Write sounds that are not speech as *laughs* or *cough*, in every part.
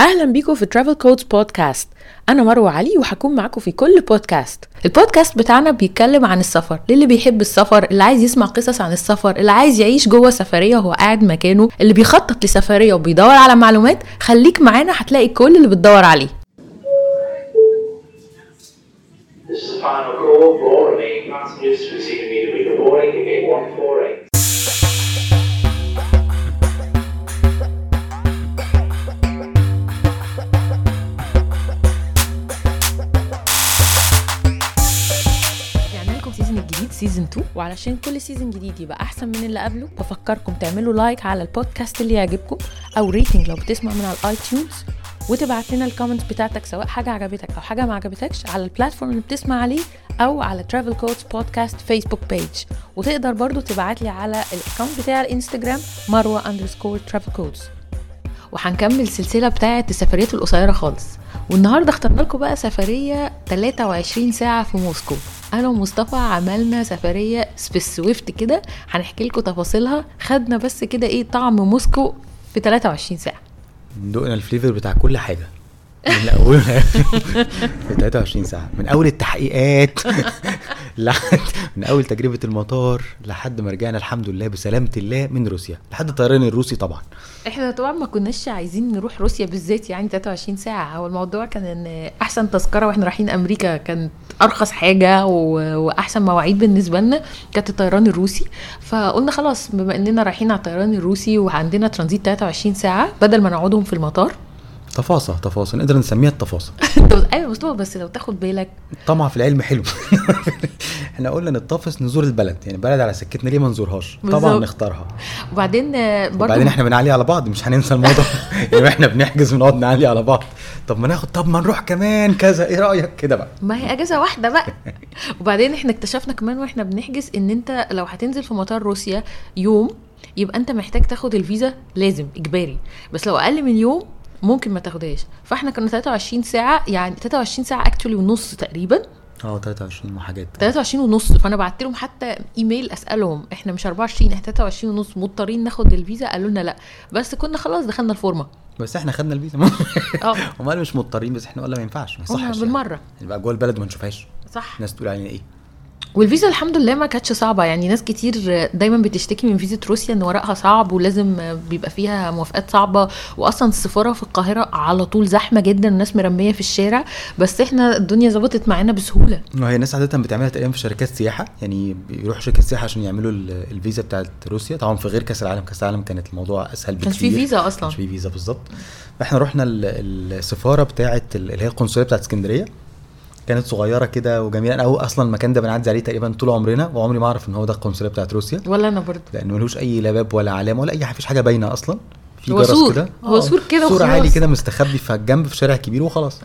أهلا بيكم في ترافل كودز بودكاست أنا مروة علي وهكون معاكم في كل بودكاست البودكاست بتاعنا بيتكلم عن السفر. للي بيحب السفر اللي عايز يسمع قصص عن السفر اللي عايز يعيش جوه سفرية وهو قاعد مكانه اللي بيخطط لسفرية وبيدور على معلومات خليك معانا هتلاقي كل اللي بتدور عليه. This is final call. Passengers boarding gate 148. سيزون الجديد سيزون 2 وعلشان كل season جديد يبقى أحسن من اللي قبله بفكركم تعملوا like على البودكاست اللي يعجبكم أو rating لو بتسمع من على ال iTunes وتبعت لنا ال comments بتاعتك سواء حاجة عجبتك أو حاجة ما عجبتكش على ال platform اللي بتسمع عليه أو على Travel Codes podcast Facebook page وتقدر برضو تبعت لي على ال account بتاع الإنستجرام مروة underscore Travel Codes وهنكمل السلسله بتاعة السفريات القصيرة خالص. والنهاردة اخترنا لكم بقى سفرية 23 ساعة في موسكو. أنا ومصطفى عملنا سفرية space swift كده هنحكي لكم تفاصيلها. خدنا بس كده إيه طعم موسكو في 23 ساعة. دقنا ال flavor بتاع كل حاجة. من أول في 23 ساعة. من أول التحقيقات *laughs* لحد من أول تجربة المطار لحد ما رجعنا الحمد لله بسلامة الله من روسيا. لحد الطيران الروسي طبعا. إحنا طبعا ما كناش عايزين نروح روسيا بالذات يعني 23 ساعة. هو الموضوع كان إن أحسن تذكرة وإحنا رايحين أمريكا كانت أرخص حاجة. وأحسن مواعيد بالنسبة لنا كانت الطيران الروسي. فقلنا خلاص بما إننا رايحين على الطيران الروسي وعندنا ترانزيت 23 ساعة بدل ما نقعدهم في المطار تفاصيل تفاصيل نقدر نسميها التفاصيل. *laughs* أيوه مصطفى بس لو تاخد بالك. طمع في العلم حلو. *laughs* إحنا قلنا نتطفس نزور البلد يعني بلد على سكتنا ليه ما نزورهاش؟ طبعا. نختارها. وبعدين آه، برضو وبعدين إحنا بنعلي على بعض مش هننسى الموضوع. *laughs* يعني إحنا بنحجز ونقعد نعلي على بعض. طب ما ناخد طب ما نروح كمان كذا إيه رأيك؟ كده بقى. ما هي أجازة واحدة بقى. وبعدين إحنا اكتشفنا كمان وإحنا بنحجز إن انت لو هتنزل في مطار روسيا يوم يبقى انت محتاج تاخد الفيزا لازم إجباري. بس لو أقل من يوم ممكن ما تاخدهاش. فاحنا كنا 23 ساعة يعني 23 ساعة اكشولي ونص تقريبا. آه 23 وحاجات. 23 ونص. فأنا بعت لهم حتى ايميل أسألهم إحنا مش 24 إحنا 23 ونص مضطرين ناخد الفيزا؟ قالوا لنا لا. بس كنا خلاص دخلنا الفورمة. بس إحنا خدنا الفيزا. *laughs* آه. قالوا مش مضطرين بس إحنا قلنا ما ينفعش ما يصحش بالمرة. نبقى جوه البلد وما نشوفهاش. صح. الناس تقول علينا إيه؟ والفيزا الحمد لله ما كانتش صعبة. يعني ناس كتير دايما بتشتكي من فيزا روسيا إن ورقها صعب ولازم بيبقى فيها موافقات صعبة. واصلا السفارة في القاهرة على طول زحمة جدا الناس مرمية في الشارع. بس إحنا الدنيا ظبطت معانا بسهولة. وهي الناس عادة بتعملها تقريبا في شركات سياحة. يعني بيروحوا شركه سياحة عشان يعملوا ال- الفيزا بتاعت روسيا. طبعا في غير كأس العالم كأس العالم كانت الموضوع أسهل بكتير كانش في فيزا أصلاً. كانش في فيزا بالظبط. فإحنا رحنا ال- السفارة بتاعت ال- اللي هي القنصلية بتاعت اسكندرية. كانت صغيرة كده وجميلة. أنا أول- أصلا المكان ده بنعدي عليه تقريبا طول عمرنا وعمري ما أعرف إن هو ده القنصلية بتاعت روسيا. ولا أنا برضه. لأنه ملوش أي لا باب ولا علامة ولا أي حاجة مفيش حاجة باينة أصلا. في هو جرس. كده. هو آه، سور كده سور. عالي كده مستخبي في الجنب في شارع كبير وخلاص.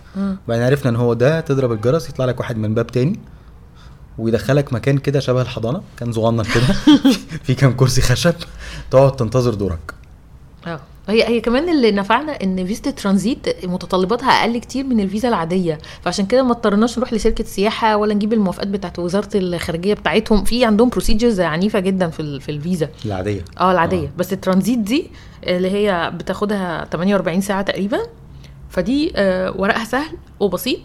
بعدين عرفنا إن هو ده تضرب الجرس يطلع لك واحد من باب تاني ويدخلك مكان كده شبه الحضانة كان صغنن كده. *laughs* في كام كرسي خشب تقعد تنتظر دورك. آه. هي هي كمان اللي نفعنا إن فيزا ترانزيت متطلباتها أقل كتير من الفيزا العادية. فعشان كده ما اضطرناش نروح لشركة سياحة ولا نجيب الموافقات بتاعت وزارة الخارجية بتاعتهم. في عندهم procedures عنيفة جدا في في الفيزا. العادية. آه العادية. بس الترانزيت دي اللي هي بتاخدها 48 ساعة تقريبا. فدي آه ورقها سهل وبسيط.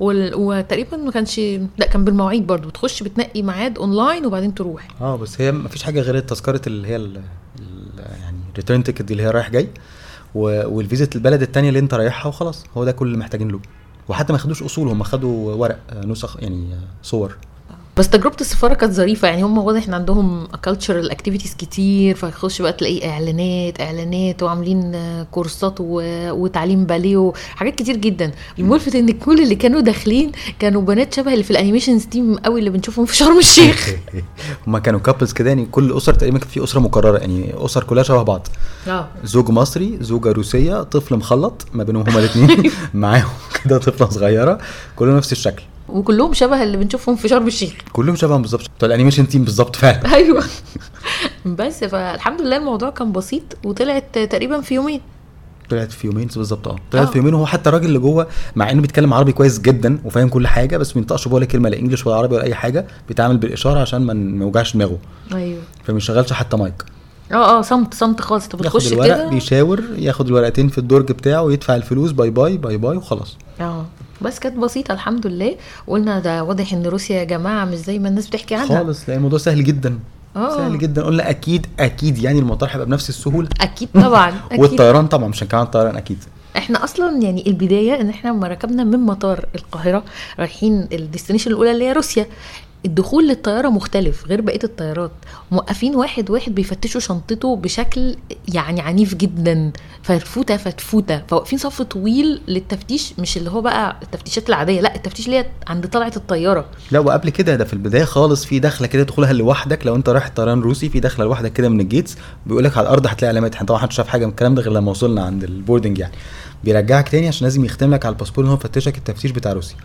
وتقريبا ما كانش لا كان بالمواعيد برضو. تخش بتنقي ميعاد اونلاين وبعدين تروح. آه بس هي مفيش حاجة غير التذكره اللي هي return ticket اللي هي رايح جاي و- والفيزا البلد التانية اللي انت رايحها وخلاص هو ده كل اللي محتاجين له. وحتى ما خدوش أصول هم خدوا ورق آه، نسخ يعني آه، صور. بس تجربة السفارة كانت ظريفة. يعني هم واضح إن عندهم cultural activities كتير فتخش بقى تلاقي إعلانات إعلانات وعاملين كورسات و- وتعليم باليه وحاجات كتير جدا. الملفت إن كل اللي كانوا داخلين كانوا بنات شبه اللي في ال animation team قوي اللي بنشوفهم في شرم الشيخ. *laughs* هم كانوا couples كده يعني كل اسر تقريبا في أسرة مكررة يعني أسر كلها شبه بعض. آه. زوج مصري زوجة روسية طفل مخلط ما بينهم هما الاثنين *laughs* *laughs* معاهم كده طفلة صغيرة كلهم نفس الشكل. وكلهم شبه اللي بنشوفهم في شرم الشيخ. كلهم شبه بالظبط. بتوع ال animation team بالظبط فعلا. *laughs* أيوه. بس فالحمد لله الموضوع كان بسيط وطلعت تقريبا في يومين. طلعت في يومين بالظبط آه. طلعت آه. في يومين. وهو حتى الراجل اللي جوه مع إنه بيتكلم عربي كويس جدا وفاهم كل حاجة بس ما بينطقش ولا كلمة لا English ولا عربي ولا أي حاجة بيتعامل بالإشارة عشان ما يوجعش دماغه. أيوه. فما يشغلش حتى مايك. آه آه صمت صمت خالص. انت بتخش كده. بيشاور ياخد الورقتين في الدرج بتاعه ويدفع الفلوس bye bye bye bye وخلاص. آه. بس كانت بسيطة الحمد لله. قلنا ده واضح إن روسيا يا جماعة مش زي ما الناس بتحكي عنها. خالص لأن الموضوع سهل جدا. آه. سهل جدا. قلنا أكيد أكيد يعني المطار هيبقى بنفس السهولة. أكيد طبعا *laughs* أكيد. والطيران طبعا مش هنتكلم عن الطيران أكيد. إحنا أصلا يعني البداية إن إحنا لما ركبنا من مطار القاهرة رايحين ال destination الأولى اللي هي روسيا. الدخول للطيارة مختلف غير بقية الطيارات. موقفين واحد واحد بيفتشوا شنطته بشكل يعني عنيف جدا فرفوتة فتفوتة. فواقفين صف طويل للتفتيش مش اللي هو بقى التفتيشات العادية لا التفتيش اللي هي عند طلعة الطيارة. لا وقبل كده ده في البداية خالص في دخلة كده تدخلها لوحدك. لو انت رايح طيران روسي في دخلة لوحدك كده من ال gates بيقول لك على الأرض هتلاقي علامات. إحنا طبعا محدش شاف حاجة من الكلام ده غير لما وصلنا عند ال boarding يعني. بيرجعك تاني عشان لازم يختم لك على الباسبور إن هو يفتشك التفتيش بتاع روسيا.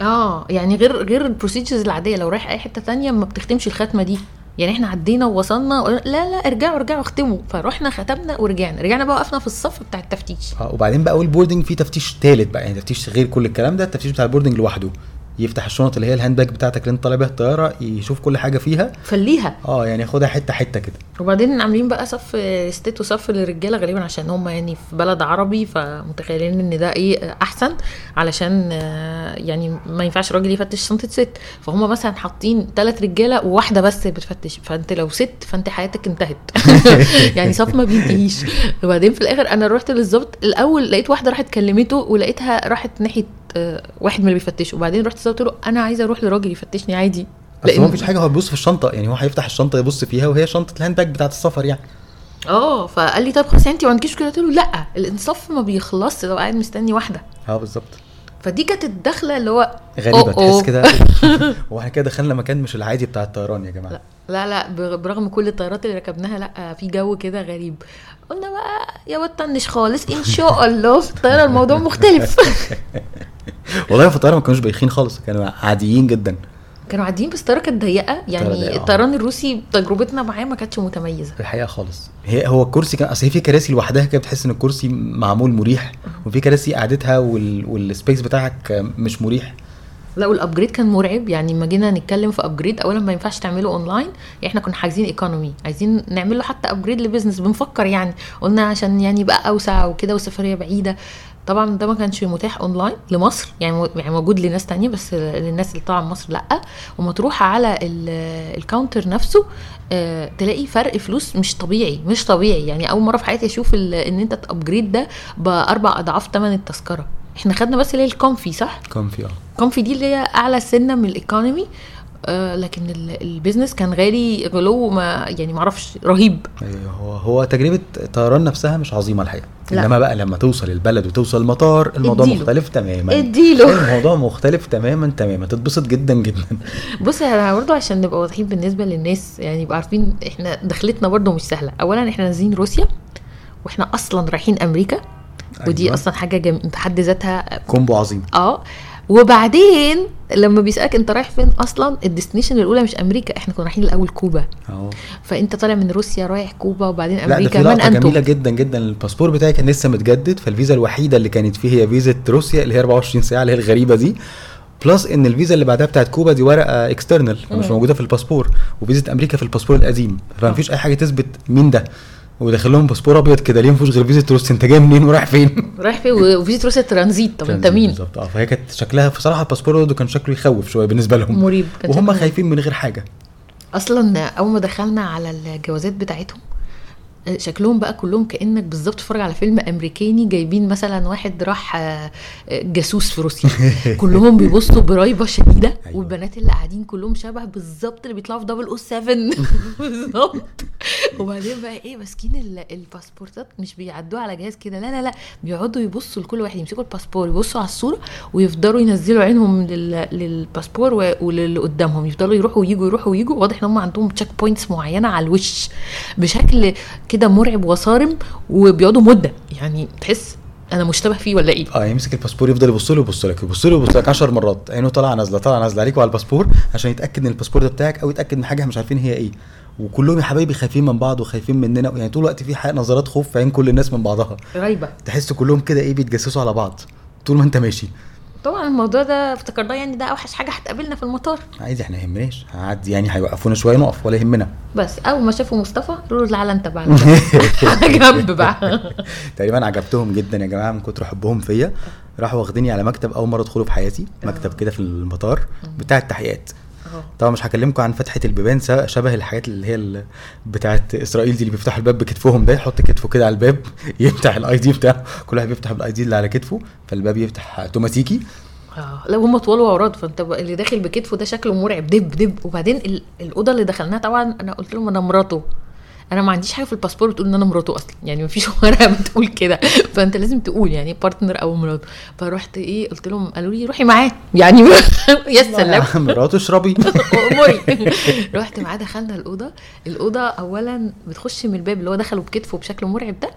آه يعني غير غير ال procedures العادية. لو رايح أي حتة تانية ما بتختمش الختمه دي. يعني إحنا عدينا ووصلنا لا لا ارجعوا ارجعوا اختموا. فروحنا ختمنا ورجعنا. رجعنا بقى وقفنا في الصف بتاع التفتيش. آه وبعدين بقى أول boarding في تفتيش تالت بقى. يعني تفتيش غير كل الكلام ده التفتيش بتاع ال boarding لوحده. يفتح الشنط اللي هي ال hand bag بتاعتك اللي انت طالع بيها الطيارة يشوف كل حاجة فيها. فليها آه يعني ياخدها حتة حتة كده. وبعدين عاملين بقى صف ستيت وصف للرجالة غالبا عشان هم يعني في بلد عربي فمتخيلين إن ده إيه أحسن علشان آه، يعني ما ينفعش راجل يفتش شنطة ست. فهم مثلا حاطين ثلاث رجالة وواحدة بس بتفتش. فأنت لو ست فأنت حياتك انتهت. *laughs* يعني صف ما بينتهيش. وبعدين في الآخر أنا رحت للظبط الأول لقيت واحدة راحت كلمته ولقيتها راحت ناحية واحد من اللي بيفتشوا. وبعدين رحت قلت له أنا عايزة أروح لراجل يفتشني عادي. أصل هو مفيش حاجة هو بيبص في الشنطة يعني هو هيفتح الشنطة يبص فيها وهي شنطة ال hand bag بتاعت السفر يعني. آه فقال لي طب خلاص انت ما عندكيش مشكلة. قلت له لأ الإنصاف ما بيخلصش لو قاعد مستني واحدة. آه بالظبط. فدي كانت الدخلة اللي هو غريبة. تحس كده؟ *laughs* هو إحنا كده دخلنا مكان مش العادي بتاع الطيران يا جماعة. لا لا لا بر- برغم كل الطيارات اللي ركبناها لا في جو كده غريب. قلنا بقى يا واد طنش خالص إن شاء الله في الطيارة الموضوع مختلف. *laughs* والله في الطيارة ما كانوش بايخين خالص كانوا عاديين جدا. كانوا عاديين بس الطياره كانت ضيقة. يعني آه. الطيران الروسي تجربتنا معاه ما كانتش متميزة. في الحقيقة خالص. هي هو الكرسي كان أصل في كراسي لوحدها كده بتحس إن الكرسي معمول مريح وفي كراسي قعدتها وال... وال space بتاعك مش مريح. لا وال upgrade كان مرعب. يعني لما جينا نتكلم في upgrade اولا ما ينفعش تعمله اونلاين إحنا كنا حاجزين economy عايزين نعمل له حتى upgrade ل business بنفكر يعني قلنا عشان يعني يبقى أوسع وكده والسفرية بعيدة. طبعا ده ما كانش متاح أونلاين لمصر يعني يعني موجود لناس تانية بس للناس اللي طالعه من مصر لأ. وما تروح على ال- ال counter نفسه آه، تلاقي فرق فلوس مش طبيعي مش طبيعي. يعني أول مرة في حياتي أشوف إن أنت ت upgrade ده بأربع أضعاف ثمن التذكرة. إحنا خدنا بس اللي هي ال comfy صح؟ كان في آه. comfy دي اللي هي أعلى سنة من ال economy آه لكن ال- ال business كان غالي غلو ما يعني معرفش رهيب. أيوة، هو هو تجربة الطيران نفسها مش عظيمة الحقيقة. لا. إنما بقى لما توصل البلد وتوصل المطار الموضوع اديله. مختلف تماما. اديله. *laughs* الموضوع مختلف تماما تماما. تتبسط جدا جدا. بص أنا برضو عشان نبقى واضحين بالنسبة للناس يعني يبقى عارفين إحنا دخلتنا برضو مش سهلة. اولا إحنا نازلين روسيا وإحنا أصلا رايحين أمريكا. ودي أيوة. أصلا حاجة جم... في حد ذاتها combo عظيم. آه. وبعدين لما بيسألك انت رايح فين أصلا ال destination الأولى مش أمريكا إحنا كنا رايحين الأول كوبا. أهو. فأنت طالع من روسيا رايح كوبا وبعدين لا ده أمريكا. في من لقطه جميلة جدا جدا. الباسبور بتاعي كان لسه متجدد فالفيزا الوحيدة اللي كانت فيه هي فيزا روسيا اللي هي 24 ساعة اللي هي الغريبة دي. plus إن الفيزا اللي بعدها بتاعت كوبا دي ورقة external مش. موجودة في الباسبور. وفيزا أمريكا في الباسبور القديم. فمفيش أي حاجة تثبت مين ده. وداخل لهم باسبور أبيض كده ليه مفيش غير فيزا روسيا انت جاي منين ورايح فين؟ *laughs* رايح فين؟ وفيزا روسيا ترانزيت طب انت مين؟ بالظبط. آه فهي كانت شكلها بصراحة الباسبور برضه كان شكله يخوف شوية بالنسبة لهم. مريب وهم خايفين من غير حاجة. أصلا أول ما دخلنا على الجوازات بتاعتهم شكلهم بقى كلهم كأنك بالظبط بتتفرج على فيلم أمريكاني جايبين مثلا واحد راح آه، جاسوس في روسيا. *laughs* كلهم بيبصوا بريبه شديدة أيوة. والبنات اللي قاعدين كلهم شبه بالظبط اللي بيطلعوا في double O 7 *laughs* بالظبط. *laughs* وبعدين بقى إيه ماسكين ال- الباسبورتات مش بيعدوها على جهاز كده لا لا لا بيقعدوا يبصوا لكل واحد يمسكوا الباسبور يبصوا على الصورة ويفضلوا ينزلوا عينهم لل... للباسبور و- وللي قدامهم يفضلوا يروحوا ويجوا يروحوا ويجوا واضح إن هم عندهم check points معينة على الوش بشكل كده مرعب وصارم وبيقعدوا مدة. يعني تحس أنا مشتبه فيه ولا إيه؟ آه يمسك الباسبور يفضل يبص له يبص لك يبص له يبص لك 10 مرات. عينه طالعة نازلة طالعة نازلة عليك وعلى الباسبور عشان يتأكد إن الباسبور ده بتاعك أو يتأكد من حاجة مش عارفين هي إيه. وكلهم يا حبايبي خايفين من بعض وخايفين مننا. يعني طول الوقت في نظرات خوف في عين كل الناس من بعضها. غايبه تحس كلهم كده إيه بيتجسسوا على بعض طول ما أنت ماشي. طبعا الموضوع ده افتكرناه يعني ده أوحش حاجة هتقابلنا في المطار. عادي إحنا يهمناش. هعدي يعني هيوقفونا شوية نقف ولا يهمنا. بس أول ما شافوا مصطفى قالوا له تعالى أنت *laughs* بقى على جنب بقى. تقريبا عجبتهم جدا يا جماعة من كتر حبهم فيا. راحوا واخديني على مكتب أول مرة أدخله في حياتي. مكتب كده في المطار بتاع التحقيقات. طبعا مش هكلمكم عن فتحة البيبان شبه الحاجات اللي هي بتاعت إسرائيل دي اللي بيفتحوا الباب بكتفهم ده يحط كتفه كده على الباب *laughs* يفتح ال ID بتاعه. كل واحد بيفتح بال ID اللي على كتفه فالباب يفتح أوتوماتيكي. آه لو هم طوال وعراض فانت اللي داخل بكتفه ده شكله مرعب دب دب. وبعدين ال- الأوضة اللي دخلناها طبعا أنا قلت لهم أنا مراته. أنا ما عنديش حاجة في الباسبور بتقول إن أنا مراته أصلا. يعني ما فيش ورقة *laughs* بتقول كده. فأنت لازم تقول يعني partner أو مراته. فرحت إيه قلت لهم قالوا لي روحي معاه. يعني *laughs* يا *laughs* سلام. مراته اشربي. اموري رحت معاه دخلنا الأوضة. الأوضة اولا بتخش من الباب اللي هو دخله بكتفه بشكل مرعب ده.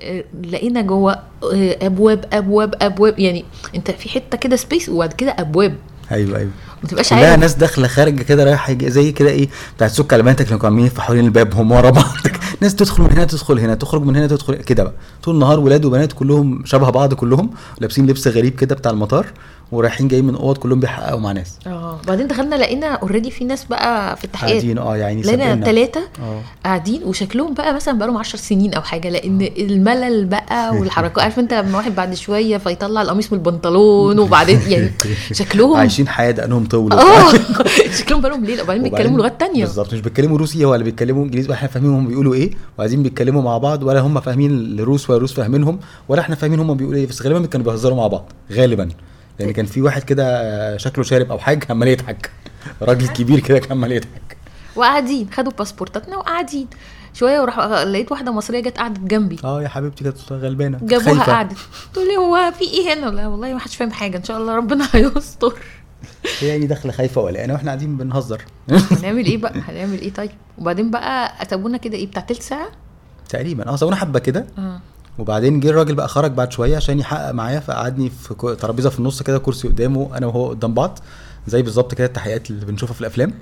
آه، لقينا جوه آه، أبواب أبواب أبواب. يعني أنت في حتة كده space وبعد كده أبواب. أيوه أيوه. ما تبقاش عارف ناس داخلة خارجة كده رايحة زي كده إيه بتاعت سك على بناتك اللي كانوا عاملين حوالين الباب هم ورا بعض. *laughs* ناس تدخل من هنا تدخل هنا تخرج من هنا تدخل كده بقى. طول النهار ولاد وبنات كلهم شبه بعض كلهم لابسين لبس غريب كده بتاع المطار. ورايحين جايين من أوض كلهم بيحققوا مع ناس. آه. بعدين دخلنا لقينا already في ناس بقى في التحقيقات قاعدين آه يعني لقينا. ثلاثة آه. قاعدين وشكلهم بقى مثلا بقالهم 10 سنين أو حاجة لأن الملل بقى *laughs* والحركات عارف أنت لما واحد بعد شوية فيطلع القميص من البنطلون وبعدين *laughs* يعني شكلهم عايشين حياة دقنهم طول. آه. *laughs* شكلهم بقالهم ليلة. وبعدين بيتكلموا لغات تانية. بالظبط مش بيتكلموا روسي ولا بيتكلموا إنجليزي إحنا فاهمين هم بيقولوا إيه. وعايزين بيتكلموا مع بعض ولا هم فاهمين الروس ولا الروس فاهمينهم ولا إحنا فاهمين هم بيقولوا إيه. بس غالبا كانوا بيهزروا مع بعض غالبا. لأن كان في واحد كده آه، شكله شارب أو حاجة عمال يضحك. راجل كبير كده كان عمال يضحك. وقاعدين خدوا باسبورتاتنا وقاعدين. شوية وراح لقيت واحدة مصرية جت قعدت جنبي. آه يا حبيبتي كانت غلبانة جابوها. قعدت. تقول لي هو في إيه هنا؟ لا والله ما حدش فاهم حاجة إن شاء الله ربنا *laughs* هيستر. هي يعني داخلة خايفة وقلقانة وإحنا قاعدين بنهزر. هنعمل إيه بقى؟ هنعمل إيه طيب؟ وبعدين بقى سابونا كده إيه بتاع تلت ساعة؟ تقريبا. آه سوينا حبة كده. آه. وبعدين جه الراجل بقى خرج بعد شوية عشان يحقق معايا فقعدني في ترابيزة في النص كده كرسي قدامه أنا وهو قدام بعض زي بالظبط كده التحقيقات اللي بنشوفها في الأفلام.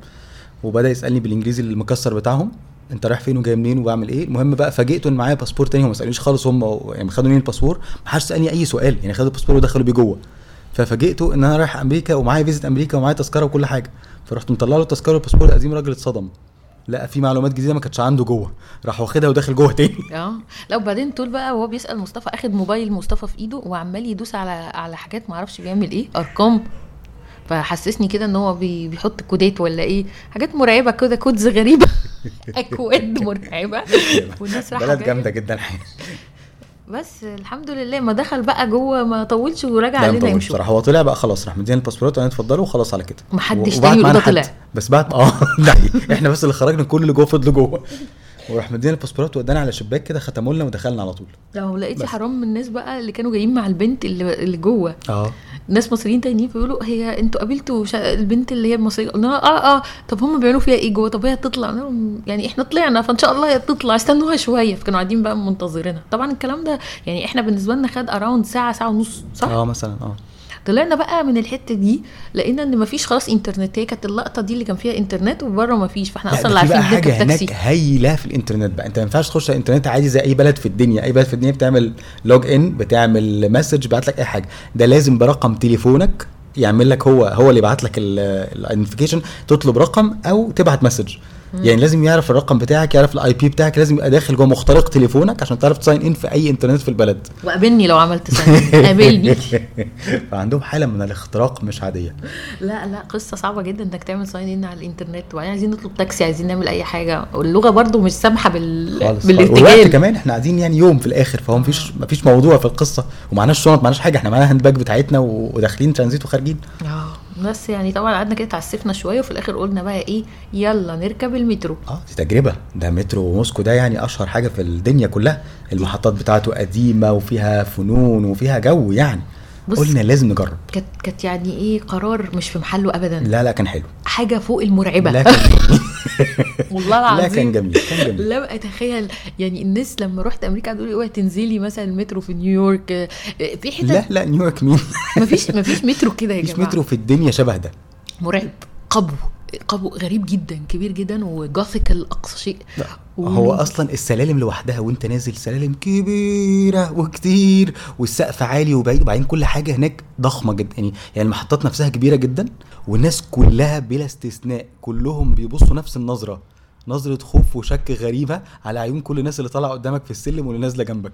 وبدأ يسألني بالإنجليزي المكسر بتاعهم أنت رايح فين وجاي منين وبعمل إيه؟ المهم بقى فاجئته إن معايا باسبور تاني هم ما سالونيش خالص هم يعني خدوا مني الباسبور؟ ما حدش سألني أي سؤال يعني خدوا الباسبور ودخلوا بيه جوه. ففاجئته إن أنا رايح أمريكا ومعايا فيزا أمريكا ومعايا تذكرة وكل حاجة. فرحت مطلع له التذكرة والباسبور القديم الراجل اتصدم. لقى في معلومات جديدة ما كانتش عنده جوه. راح واخدها وداخل جوه تاني. *laughs* آه. لا وبعدين طول بقى وهو بيسأل مصطفى أخد موبايل مصطفى في إيده وعمال يدوس على على حاجات ما أعرفش بيعمل إيه أرقام. فحسسني كده إن هو بي بيحط كودات ولا إيه. حاجات مرعبة كده codes غريبة. *laughs* *laughs* أكواد مرعبة. والناس رايحة بلد. جامدة جدا. الحقيقة بس الحمد لله ما دخل بقى جوه ما طولش ورجع علينا يمشوا بصراحة. هو طلع بقى خلاص راح مدينا الباسبورات وأنا اتفضلوا وخلاص على كده. محدش و- تاني. طلع. بس بعد *laughs* آه إحنا بس اللي خرجنا كل اللي جوه فضلوا جوه. وراح مدينا الباسبورات ودانا على شباك كده ختموا لنا ودخلنا على طول. لو لقيتي. حرام من الناس بقى اللي كانوا جايين مع البنت اللي, اللي جوه. آه. ناس مصريين تانيين فيقولوا هي أنتوا قابلتوا شا... البنت اللي هي المصرية؟ قلنا آه آه طب هم بيعملوا فيها إيه جوه؟ طب هي تطلع؟ قلنا لهم يعني إحنا طلعنا فإن شاء الله هي تطلع. استنوها شوية فكانوا قاعدين بقى منتظرينها. طبعا الكلام ده يعني إحنا بالنسبة لنا خد around ساعة ساعة ونص صح؟ آه مثلا آه. طلعنا بقى من الحتة دي لقينا إن مفيش خلاص إنترنت هي كانت اللقطة دي اللي كان فيها إنترنت وبره مفيش فإحنا لا، أصلا في عارفين حاجة هناك هايلة في الإنترنت بقى. أنت ما ينفعش تخش على الإنترنت عادي زي أي بلد في الدنيا أي بلد في الدنيا بتعمل log in بتعمل message بيبعت لك أي حاجة. ده لازم برقم تليفونك يعمل لك هو هو اللي يبعت لك ال notification تطلب رقم أو تبعت مسج يعني لازم يعرف الرقم بتاعك يعرف ال IP بتاعك لازم يبقى داخل جوه مخترق تليفونك عشان تعرف ت sign in في أي إنترنت في البلد. وقابلني لو عملت sign in قابلني. *laughs* فعندهم حالة من الاختراق مش عادية. لا لا قصة صعبة جدا إنك تعمل sign in على الإنترنت. وبعدين عايزين نطلب تاكسي عايزين نعمل أي حاجة. واللغة برضو مش سامحة بال... بالارتجال كمان إحنا قاعدين يعني يوم في الآخر فهو مفيش مفيش موضوع في القصة. ومعناش شنط معناش حاجة. إحنا معانا hand bag بتاعتنا وداخلين ترانزيت وخارجين. آه. بس يعني طبعا قعدنا كده اتعسفنا شوية وفي الآخر قلنا بقى إيه يلا نركب المترو. آه دي تجربة. ده مترو موسكو ده يعني أشهر حاجة في الدنيا كلها. المحطات بتاعته قديمة وفيها فنون وفيها جو يعني. بص. قلنا لازم نجرب. كانت كانت يعني إيه قرار مش في محله ابدا. لا لا كان حلو. حاجة فوق المرعبة. لا كان *laughs* والله لا العظيم. كان جميل كان جميل. لم اتخيل يعني الناس لما رحت أمريكا قعدوا يقولوا اوعي تنزلي مثلا المترو في نيويورك. آه، في حتت لا لا نيويورك مين؟ مفيش مفيش مترو كده يا مفيش جماعة. مترو في الدنيا شبه ده. مرعب قبو. قبو غريب جدا كبير جدا وجوثيكال أقصى شيء. هو أصلا السلالم لوحدها وأنت نازل سلالم كبيرة وكتير والسقف عالي وبعيد وبعدين كل حاجة هناك ضخمة جدا. يعني يعني المحطات نفسها كبيرة جدا والناس كلها بلا استثناء كلهم بيبصوا نفس النظرة. نظرة خوف وشك غريبة على عيون كل الناس اللي طالعة قدامك في السلم واللي نازلة جنبك.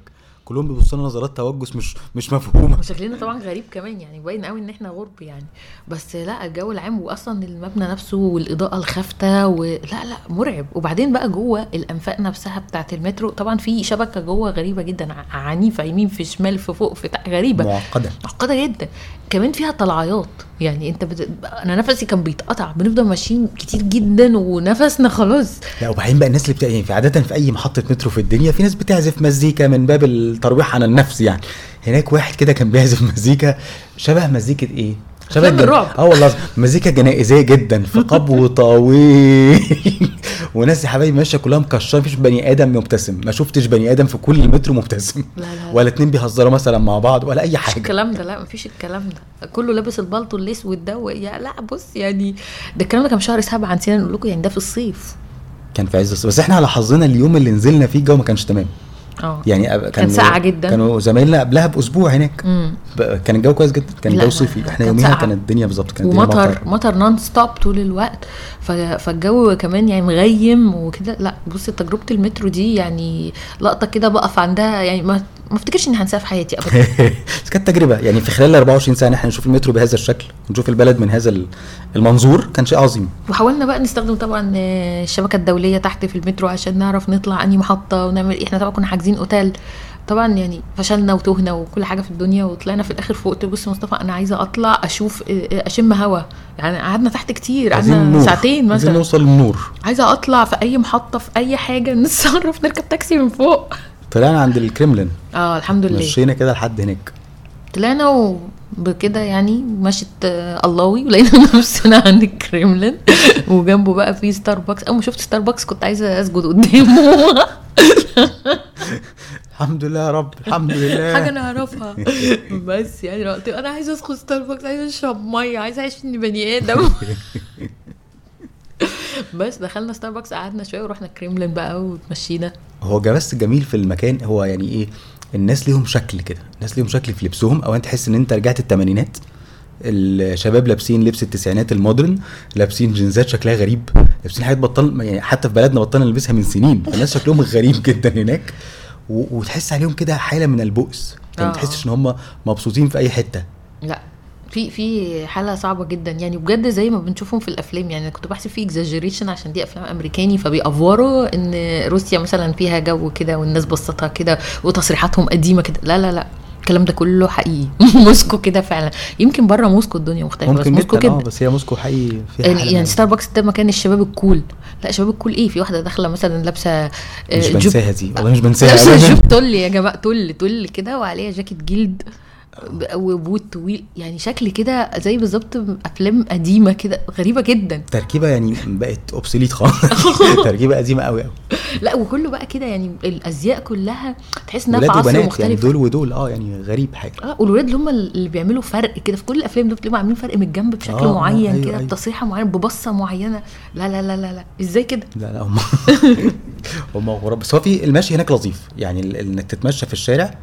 كلهم بيبصوا لنا نظرات توجس مش مش مفهومة. وشكلنا طبعا غريب كمان يعني باين قوي إن إحنا غرب يعني. بس لا الجو العام واصلا المبنى نفسه والإضاءة الخافتة ولا لا مرعب. وبعدين بقى جوه الأنفاق نفسها بتاعت المترو طبعا في شبكة جوه غريبة جدا عنيفة يمين في شمال في فوق في تحت غريبة. معقدة. معقدة جدا. كمان فيها طلعيات. يعني أنت بت... أنا نفسي كان بيتقطع. بنفضل ماشيين كتير جدا ونفسنا خلاص. لا وبعدين بقى الناس اللي بتاع يعني في عادة في أي محطة مترو في الدنيا في ناس بتعزف مزيكا من باب الترويح عن النفس يعني. هناك واحد كده كان بيعزف مزيكا شبه مزيكة إيه؟ شبه الرعب. آه والله مزيكا جنائزية جدا في *laughs* قبو طويل. وناس يا حبايبي ماشية كلها مكشرة مفيش بني آدم مبتسم. ما شفتش بني آدم في كل المترو مبتسم. لا لا لا. ولا اتنين بيهزروا مثلا مع بعض ولا أي مفيش حاجة. الكلام ده لا مفيش الكلام ده. كله لابس البلطو الأسود ده يا لا بص يعني ده الكلام ده كان شهر سبعة نسينا نقول لكم يعني ده في الصيف. كان في عز الصيف. بس إحنا على حظنا اليوم اللي نزلنا فيه الجو ما كانش تمام. آه. يعني كان ساقعة جدا. كانوا زمايلنا قبلها بأسبوع هناك. ب- كان الجو كويس جدا. كان الجو صيفي. إحنا كان يوميها ساقعة. كانت الدنيا بالظبط كانت ومطر مطر مطر non-stop طول الوقت. فالجو كمان يعني مغيم وكده. لا بص تجربة المترو دي يعني لقطة كده بقف عندها. يعني ما ما افتكرش إني هنساها في حياتي ابدا. *laughs* بس كانت تجربة. يعني في خلال ال 24 ساعه إحنا نشوف المترو بهذا الشكل ونشوف البلد من هذا ال- المنظور كان شيء عظيم. وحاولنا بقى نستخدم طبعا آه، الشبكة الدولية تحت في المترو عشان نعرف نطلع أنهي محطة ونعمل إيه. إحنا طبعا كنا حاجزين أوتيل. طبعا يعني فشلنا وتهنا وكل حاجة في الدنيا وطلعنا في الآخر فوق. قلت بص مصطفى أنا عايزة أطلع أشوف آه، آه، أشم هوا. يعني قعدنا تحت كتير عايزين قعدنا ساعتين عايزين مثلا. نوصل للنور عايزة أطلع في أي محطة في أي حاجة. *laughs* نتصرف نركب تاكسي من فوق. طلعنا عند الكريملين. آه الحمد لله. مشينا كده لحد هناك. طلعنا وبكده يعني مشت آه، اللهوي ولقينا *laughs* نفسنا عند الكريملين. *laughs* وجنبه بقى في ستاربكس أول ما شفت ستاربكس كنت عايزة أسجد قدامه. *laughs* الحمد لله يا رب الحمد لله. حاجة أنا اعرفها بس يعني قلت أنا عايزة اسخن ستاربكس عايزة أشرب مية عايزة أعيش إني بني آدم. بس دخلنا ستاربكس قعدنا شوية ورحنا الكريملين بقى وتمشينا هو بس جميل في المكان هو يعني إيه الناس ليهم شكل كده الناس ليهم شكل في لبسهم. أو أنت تحس إن أنت رجعت الثمانينات الشباب لابسين لبس التسعينات ال modern لابسين جينزات شكلها غريب لابسين حاجات بطل يعني حتى في بلدنا بطلنا نلبسها من سنين فالناس شكلهم غريب *laughs* جدا هناك. وتحس عليهم كده حالة من البؤس. يعني ما. تحسش إن هم مبسوطين في أي حتة. لا. في في حالة صعبة جدا. يعني بجد زي ما بنشوفهم في الأفلام يعني كنت بحسب في exaggeration عشان دي أفلام أمريكاني فبيأفوروا إن روسيا مثلا فيها جو كده والناس بسطها كده وتصريحاتهم قديمة كده. لا لا لا. الكلام ده كله حقيقي. *laughs* موسكو كده فعلا. يمكن بره موسكو الدنيا مختلفة بس موسكو كده. بس هي موسكو حقيقي فيها يعني, يعني ستاربكس ده مكان الشباب ال cool لا شباب ال cool إيه؟ في واحدة داخلة مثلا لابسة آه، مش بنساها دي والله مش بنساها. لابسة. *laughs* جيب تل يا جماعة تل تل كده وعليها جاكيت جلد. ب- وبوت طويل يعني شكل كده زي بالظبط أفلام قديمة كده غريبة جدا. تركيبة يعني بقت اوبسوليت خالص. *laughs* تركيبة قديمة قوي قوي لا وكله بقى كده يعني الأزياء كلها تحس إنها في عصر وبنات مختلف يعني دول ودول آه يعني غريب حاجة. آه والولاد اللي هم اللي بيعملوا فرق كده في كل الأفلام دول بتلاقيهم عاملين فرق من الجنب بشكل آه، آه، معين أيوة، كده أيوة. بتصريحة معينة ببصة معينة. لا لا لا لا لا. إزاي كده؟ لا لا هم *laughs* هم غراب. بس هو في المشي هناك لطيف. يعني إنك تتمشى في الشارع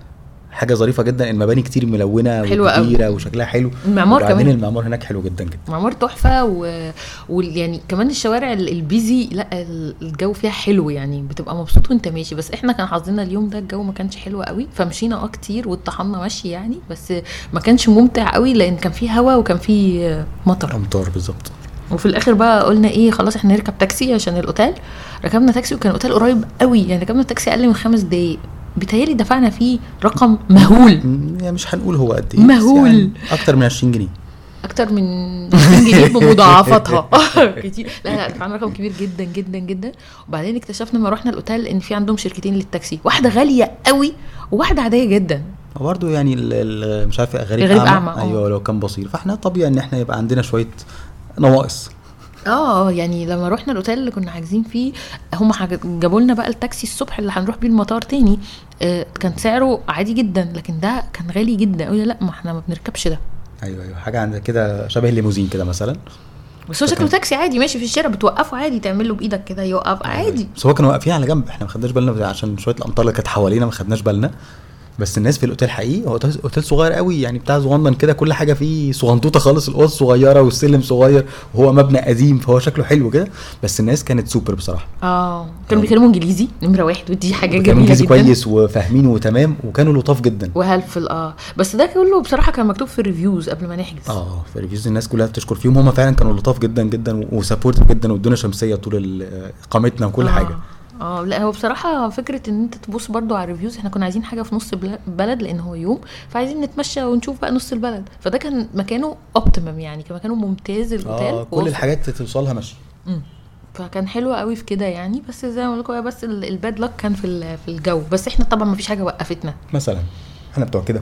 حاجة ظريفة جدا المباني كتير ملونة. وكبيرة وشكلها حلو. المعمار كمان. المعمار هناك حلو جدا جدا. معمار تحفة و... ويعني كمان الشوارع ال- ال busy لا ال- الجو فيها حلو يعني بتبقى مبسوط وانت ماشي. بس إحنا كان حظنا اليوم ده الجو ما كانش حلو قوي فمشينا آه كتير واتطحنا مشي يعني بس ما كانش ممتع قوي لأن كان فيه هوا وكان فيه مطر. أمطار بالظبط. وفي الآخر بقى قلنا إيه خلاص إحنا نركب تاكسي عشان الأوتيل. ركبنا تاكسي وكان الأوتيل قريب قوي يعني ركبنا تاكسي أقل من خمس دقايق. بيتهيألي دفعنا فيه رقم مهول. يعني مش هنقول هو قد إيه مهول. يعني أكتر من 20 جنيه. أكتر من 20 جنيه بمضاعفاتها. *laughs* كتير. لا لا دفعنا رقم كبير جدا جدا جدا. وبعدين اكتشفنا لما رحنا الأوتيل إن في عندهم شركتين للتاكسي. واحدة غالية قوي وواحدة عادية جدا. وبرده يعني ال- ال- مش عارف غريب, غريب أعمى, أعمى، آه. أيوه لو كان بصير. فإحنا طبيعي إن إحنا يبقى عندنا شوية نواقص. آه يعني لما رحنا الأوتيل اللي كنا حاجزين فيه هم جابوا لنا بقى التاكسي الصبح اللي هنروح بيه المطار تاني. آه كان سعره عادي جدا لكن ده كان غالي جدا. قوي لأ ما إحنا ما بنركبش ده. أيوه أيوه. حاجة عندنا كده شبه الليموزين كده مثلا. بس هو شكله تاكسي عادي ماشي في الشارع بتوقفه عادي تعمل له بإيدك كده يوقف عادي. بس هو كانوا واقفين على جنب إحنا ما خدناش بالنا. عشان شوية الأمطار اللي كانت حوالينا ما خدناش بالنا. بس الناس في الأوتيل حقيقي هو اوتيل صغير قوي يعني بتاع صغنن كده كل حاجة فيه صغنطوطة خالص الأوض صغيرة والسلم صغير وهو مبنى قديم فهو شكله حلو كده بس الناس كانت سوبر بصراحة. آه كانوا بيتكلموا إنجليزي نمرة واحد ودي حاجة جميلة إنجليزي جدا. كويس وفاهمين وتمام وكانوا لطاف جدا. و helpful آه. بس ده كله بصراحة كان مكتوب في ال reviews قبل ما نحجز. آه في reviews الناس كلها بتشكر فيهم هم فعلا كانوا لطاف جدا جدا و supportive جدا وادونا شمسية طول ال- إقامتنا وكل آه. حاجة. آه لا هو بصراحة فكرة إن أنت تبص برضو على ال reviews إحنا كنا عايزين حاجة في نص بلد لأن هو يوم فعايزين نتمشى ونشوف بقى نص البلد. فده كان مكانه optimum يعني كان مكانه ممتاز الأوتيل. آه كل. الحاجات توصلها ماشي. فكان حلو قوي في كده يعني بس زي ما بقول لكم بس ال- الباد لك كان في في الجو. بس إحنا طبعا ما فيش حاجة وقفتنا. مثلا. إحنا بتوع كده.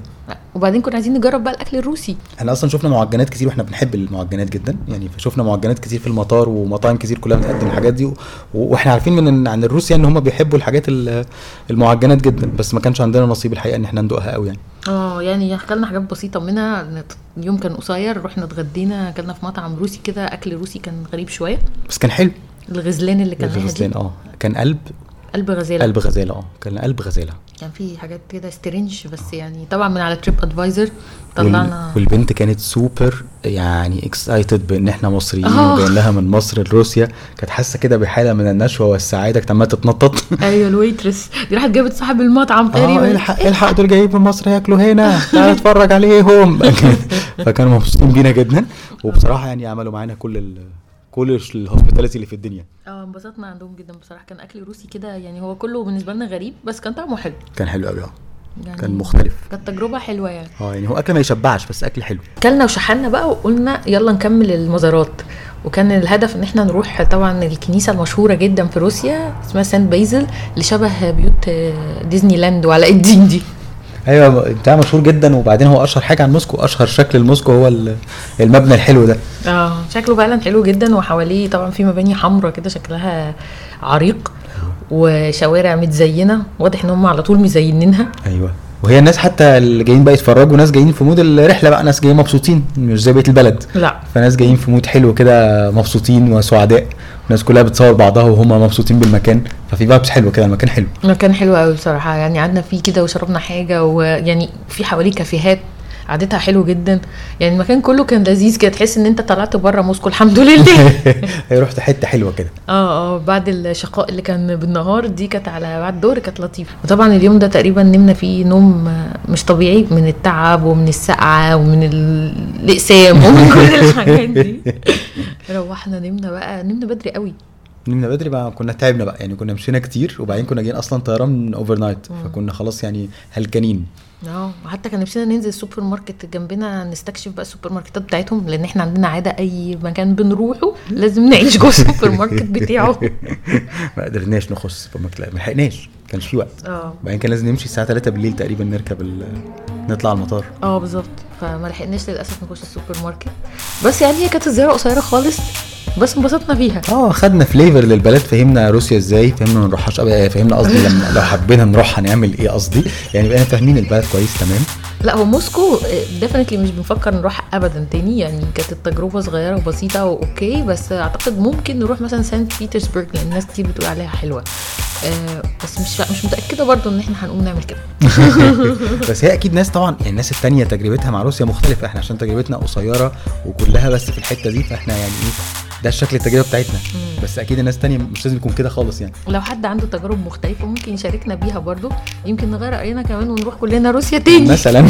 وبعدين كنا عايزين نجرب بقى الأكل الروسي. إحنا أصلا شفنا معجنات كتير وإحنا بنحب المعجنات جدا. يعني فشفنا معجنات كتير في المطار ومطاعم كتير كلها بتقدم الحاجات دي. و... وإحنا عارفين من عن الروس يعني إن هم بيحبوا الحاجات ال- المعجنات جدا. بس ما كانش عندنا نصيب الحقيقة إن إحنا ندوقها قوي يعني. آه يعني أكلنا حاجات بسيطة. منها اليوم كان قصير رحنا اتغدينا أكلنا في مطعم روسي كده. أكل روسي كان غريب شوية. بس كان حلو. الغزلان اللي كان الغزلان آه. كان قلب قلب غزاله قلب غزاله آه كان قلب غزاله كان في حاجات كده strange بس يعني طبعا من على TripAdvisor وال... طلعنا والبنت كانت سوبر يعني excited بإن إحنا مصريين آه. وجايين لها من مصر لروسيا. كانت حاسة كده بحالة من النشوة والسعادة كانت عمالة تتنطط. *laughs* أيوه ال waitress دي راحت جابت صاحب المطعم آه تقريبا. الحق الحق دول جايين من مصر ياكلوا هنا. تعالى اتفرج عليهم. *laughs* فكانوا مبسوطين بينا جدا. وبصراحة يعني عملوا معانا كل ال كل الهوسبيتاليتي اللي في الدنيا. آه انبسطنا عندهم جدا بصراحة. كان أكل روسي كده يعني هو كله بالنسبة لنا غريب بس كان طعمه حلو. كان حلو قوي آه. يعني كان مختلف. كانت تجربة حلوة يعني. آه يعني هو أكل ما يشبعش بس أكل حلو. كلنا وشحنا بقى وقلنا يلا نكمل المزارات. وكان الهدف إن إحنا نروح طبعا الكنيسة المشهورة جدا في روسيا اسمها سانت بيزل اللي شبه بيوت ديزني لاند وعلاء الدين دي. أيوه بتاع مشهور جدا وبعدين هو أشهر حاجة عن موسكو أشهر شكل لموسكو هو ال- المبنى الحلو ده. آه شكله فعلا حلو جدا وحواليه طبعا في مباني حمراء كده شكلها عريق وشوارع متزينة واضح إن هم على طول مزينينها. أيوه. وهي الناس حتى اللي جايين بقى يتفرجوا ناس جايين في mood الرحلة بقى ناس جايين مبسوطين مش زي بقية البلد. لا. فناس جايين في mood حلو كده مبسوطين وسعداء. الناس كلها بتصور بعضها وهم مبسوطين بالمكان. ففي vibes حلوة كده المكان حلو. مكان حلو قوي بصراحة. يعني قعدنا فيه كده وشربنا حاجة ويعني في حواليه كافيهات قعدتها حلو جدا. يعني المكان كله كان لذيذ كده تحس إن أنت طلعت بره موسكو الحمد لله. *laughs* هي رحت حتة حلوة كده. آه آه بعد الشقاء اللي كان بالنهار دي كانت على بعد الظهر كانت لطيفة. وطبعا اليوم ده تقريبا نمنا فيه نوم مش طبيعي من التعب ومن السقعة ومن ال- الإقسام ومن *laughs* كل الحاجات دي. روحنا نمنا بقى نمنا بدري قوي. نمنا بدري بقى كنا تعبنا بقى. يعني كنا مشينا كتير وبعدين كنا جايين أصلا طيران overnight فكنا خلاص يعني هلكانين. آه وحتى كان نفسنا ننزل السوبر ماركت جنبنا نستكشف بقى السوبر ماركتات بتاعتهم لأن إحنا عندنا عادة أي مكان بنروحه لازم نعيش جوه السوبر ماركت بتاعه. *laughs* ما قدرناش نخش السوبر ماركت ما لحقناش كانش في وقت. آه. وبعدين كان لازم نمشي الساعة 3 بالليل تقريبا نركب ال... نطلع المطار. آه بالظبط. فما لحقناش للأسف نخش السوبر ماركت. بس يعني هي كانت الزيارة قصيرة خالص. بس انبسطنا فيها. آه خدنا flavor للبلد فهمنا روسيا إزاي فهمنا ما نروحهاش أبدا، فهمنا قصدي لما لو حبينا نروح هنعمل إيه قصدي. يعني بقينا فاهمين البلد كويس تمام. لا هو موسكو definitely مش بنفكر نروح ابدا تاني يعني كانت التجربة صغيرة وبسيطة و okay بس أعتقد ممكن نروح مثلا سانت بيترسبرج لأن الناس كتير بتقول عليها حلوة. آه بس مش مش متأكدة برضو إن إحنا هنقوم نعمل كده. *laughs* بس هي أكيد ناس طبعا يعني الناس التانية تجربتها مع روسيا مختلفة. إحنا عشان تجربتنا قصيرة وكلها بس في الحتة دي فإحنا يعني إيه ده الشكل التجربة بتاعتنا. بس أكيد الناس التانية مش لازم يكون كده خالص يعني. لو حد عنده تجارب مختلفة ممكن يشاركنا بيها برضو. يمكن نغير رأينا كمان ونروح كلنا روسيا تاني. مثلا. *laughs*